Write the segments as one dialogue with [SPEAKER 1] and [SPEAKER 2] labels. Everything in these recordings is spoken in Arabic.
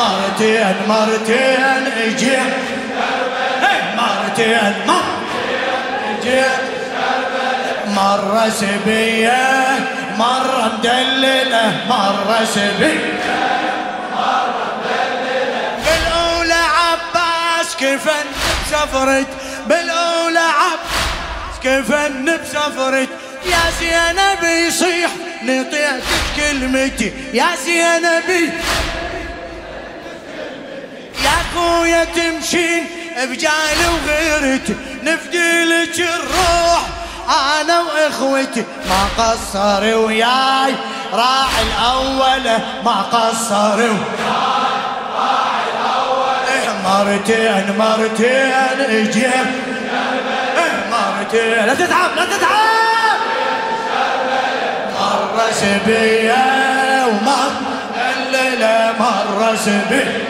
[SPEAKER 1] مرتين مرتين اجيت مرتين مرتين اجيت مرة سبية مرة مدللة مرة سبية. بالأولى عباس كفن بسفرت بالأولى عباس كفن بسفرت يا زينب يصيح نطيتك كلمتي. يا زينبي خويا تمشين بجال وغيرتي نفدي لك الروح أنا وإخوتي ما قصر وياي. راعي الأول ما قصر وياي. راعي الأول مرتين مرتين أجيب إيه، مرتين. لا تتعب لا تتعب. مرة سبية ومرة مدللة مرة سبية.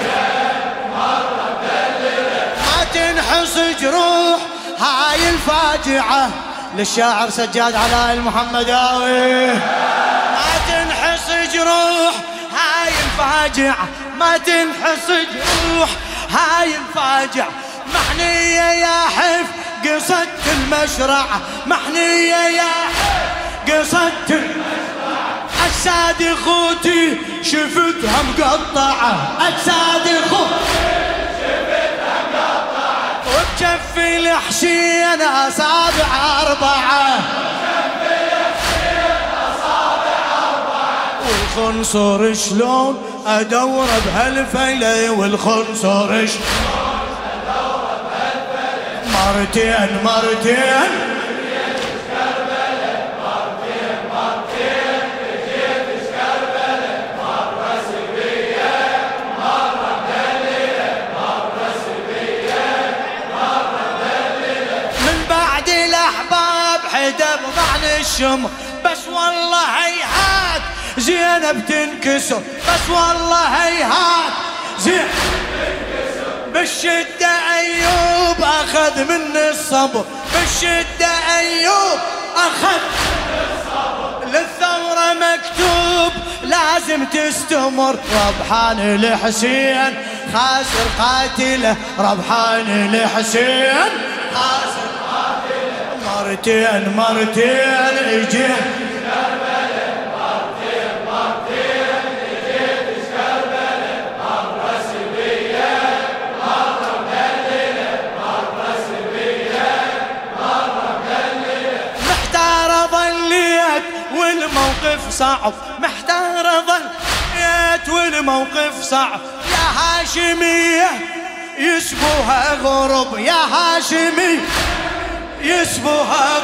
[SPEAKER 1] تنحص جروح هاي الفاجعة للشاعر سجاد علاء المحمداوي. ما تنحص جروح هاي الفاجعة ما تنحص جروح هاي الفاجعة. محنية يا حف قصة المشرعة محنية يا حف المشرعة أجساد خوتي شفتها مقطعة. أجساد خوتي وبجف الحشين أصابع أربعة. والخنصر شلون أدور بهالفيلة؟ والخنصر شلون أدور بهالفيلة؟ مرتين مرتين. حدب ضعن الشمر بس والله هيهات زينب تنكسر. بس والله هيهات زين بالشدة أيوب أخذ من الصبر. بالشدة أيوب أخذ للثورة مكتوب لازم تستمر. ربحان الحسين خاسر قاتله. ربحان الحسين خاسر مرتين مرتين اجيت والموقف صعب محتار ظليت والموقف صعب. يا هاشمية يسبوها غرب يا هاشمي يسبوها.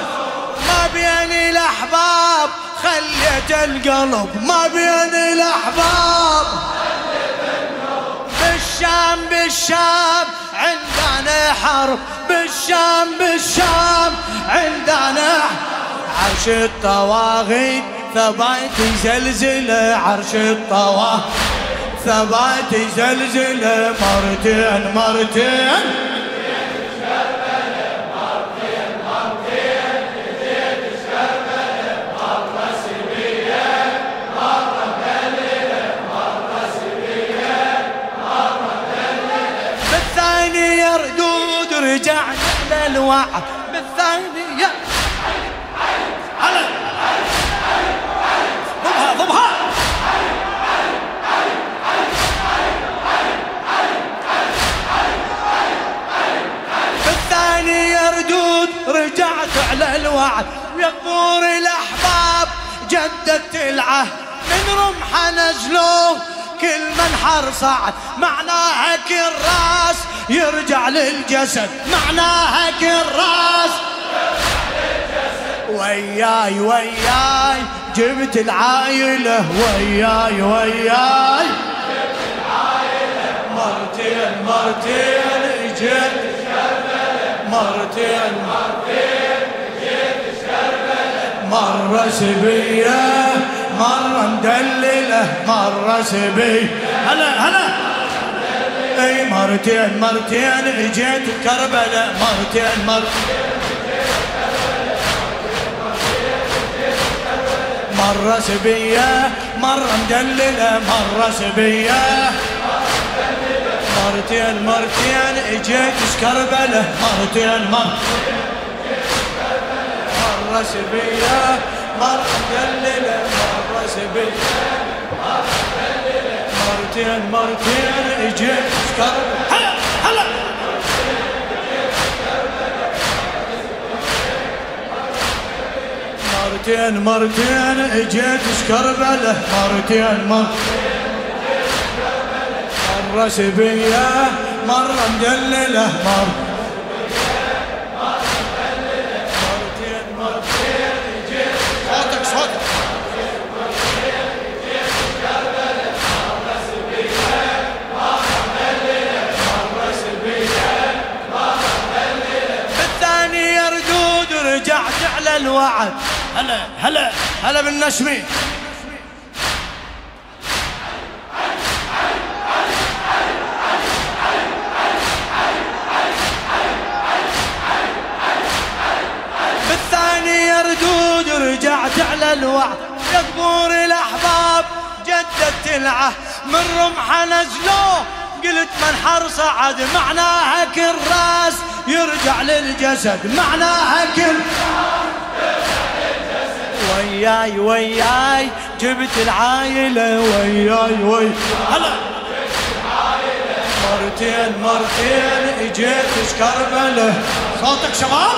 [SPEAKER 1] ما بين الأحباب خليت القلب ما بين الأحباب بالشام بالشام عندنا حرب بالشام بالشام عندنا عرش الطواغيت ثبات زلزلة عرش الطواغيت ثبات زلزلة مرتين مرتين رجعنا للوعد بالثاني يا هلا ضبها ضبها. بالثاني يردود رجعت على الوعد. يقبور الأحباب جددت العهد من رمحة نزلوه. كل منحر صعد. معناها كل راس يرجع للجسد. معناها كل راس وياي وياي جبت العايلة وياي وياي. مرتين مرتين اجيت مرتين مرتين مرة سبية مرة مدللة مرة سبية هلا هلا. اي مرتين مرتين اجيت كربلة مرتين مرتين مرة سبية مرة مدللة مرة سبية مرتين مرتين اجيت كربله مرتين مرتين مرة سبية مرة مدللة مرة سبية مرتين مرتين اجيت كربله هلا هلا مرتين مرتين اجيت كربله مرتين مرتين مرة سبية مرة مدللة مرة الوعد. هلا هلا هلا بالنشمي بالثانية ردود رجعت على الوعد. يا قبور الأحباب جددت العهد. من رمح نزلوه قلت من حر صعد. معناها كل راس يرجع للجسد. معناها كل وياي وياي جبت العايلة وياي وي هلا. مرتين مرتين اجيت كربلة صوتك شباب؟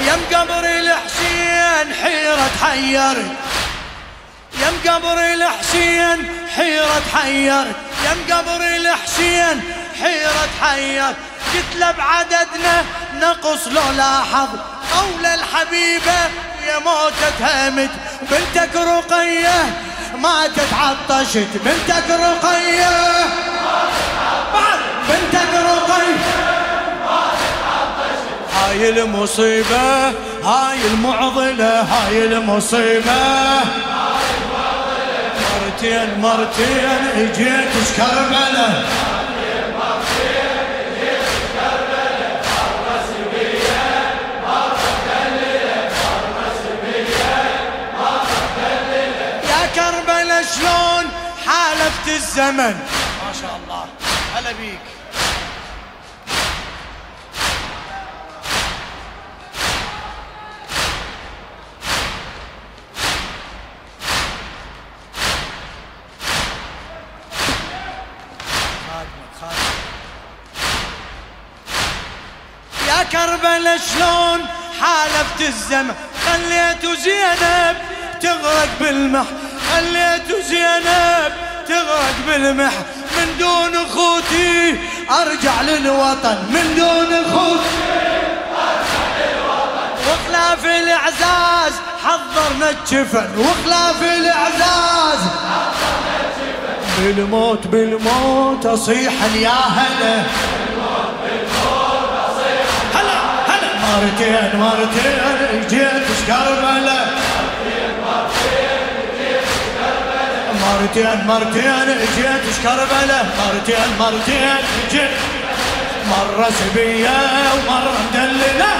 [SPEAKER 1] يم قبر الحسين حيرة حيرت يم قبر الحسين حيرة حيرت يم قبر الحسين حيرة حيرت قلت له بعددنا نقص لو لاحظ قول الحبيبة يا موتة همت بنتك رقية ماتت عطشت بنتك رقية بنتك رقية هاي المصيبة هاي المعضلة هاي المصيبة. مرتين مرتين اجيت كربلة شلون حالفت الزمن؟ ما شاء الله. هلا بيك. يا كربلة شلون حالفت الزمن خليت زينب تغرق بالمح. خليت زينب تغرق بالمح. من دون اخوتي ارجع للوطن. من دون اخوتي وخلاف الاعزاز حضرنا الجفن. وخلاف الاعزاز بالموت بالموت أصيح يا هلا هلا. هلا مرتين مرتين جيت كربلة مرتين مرتين جيت كربلة مرتين مرتين جيت. مرة سبية ومرة مدللة.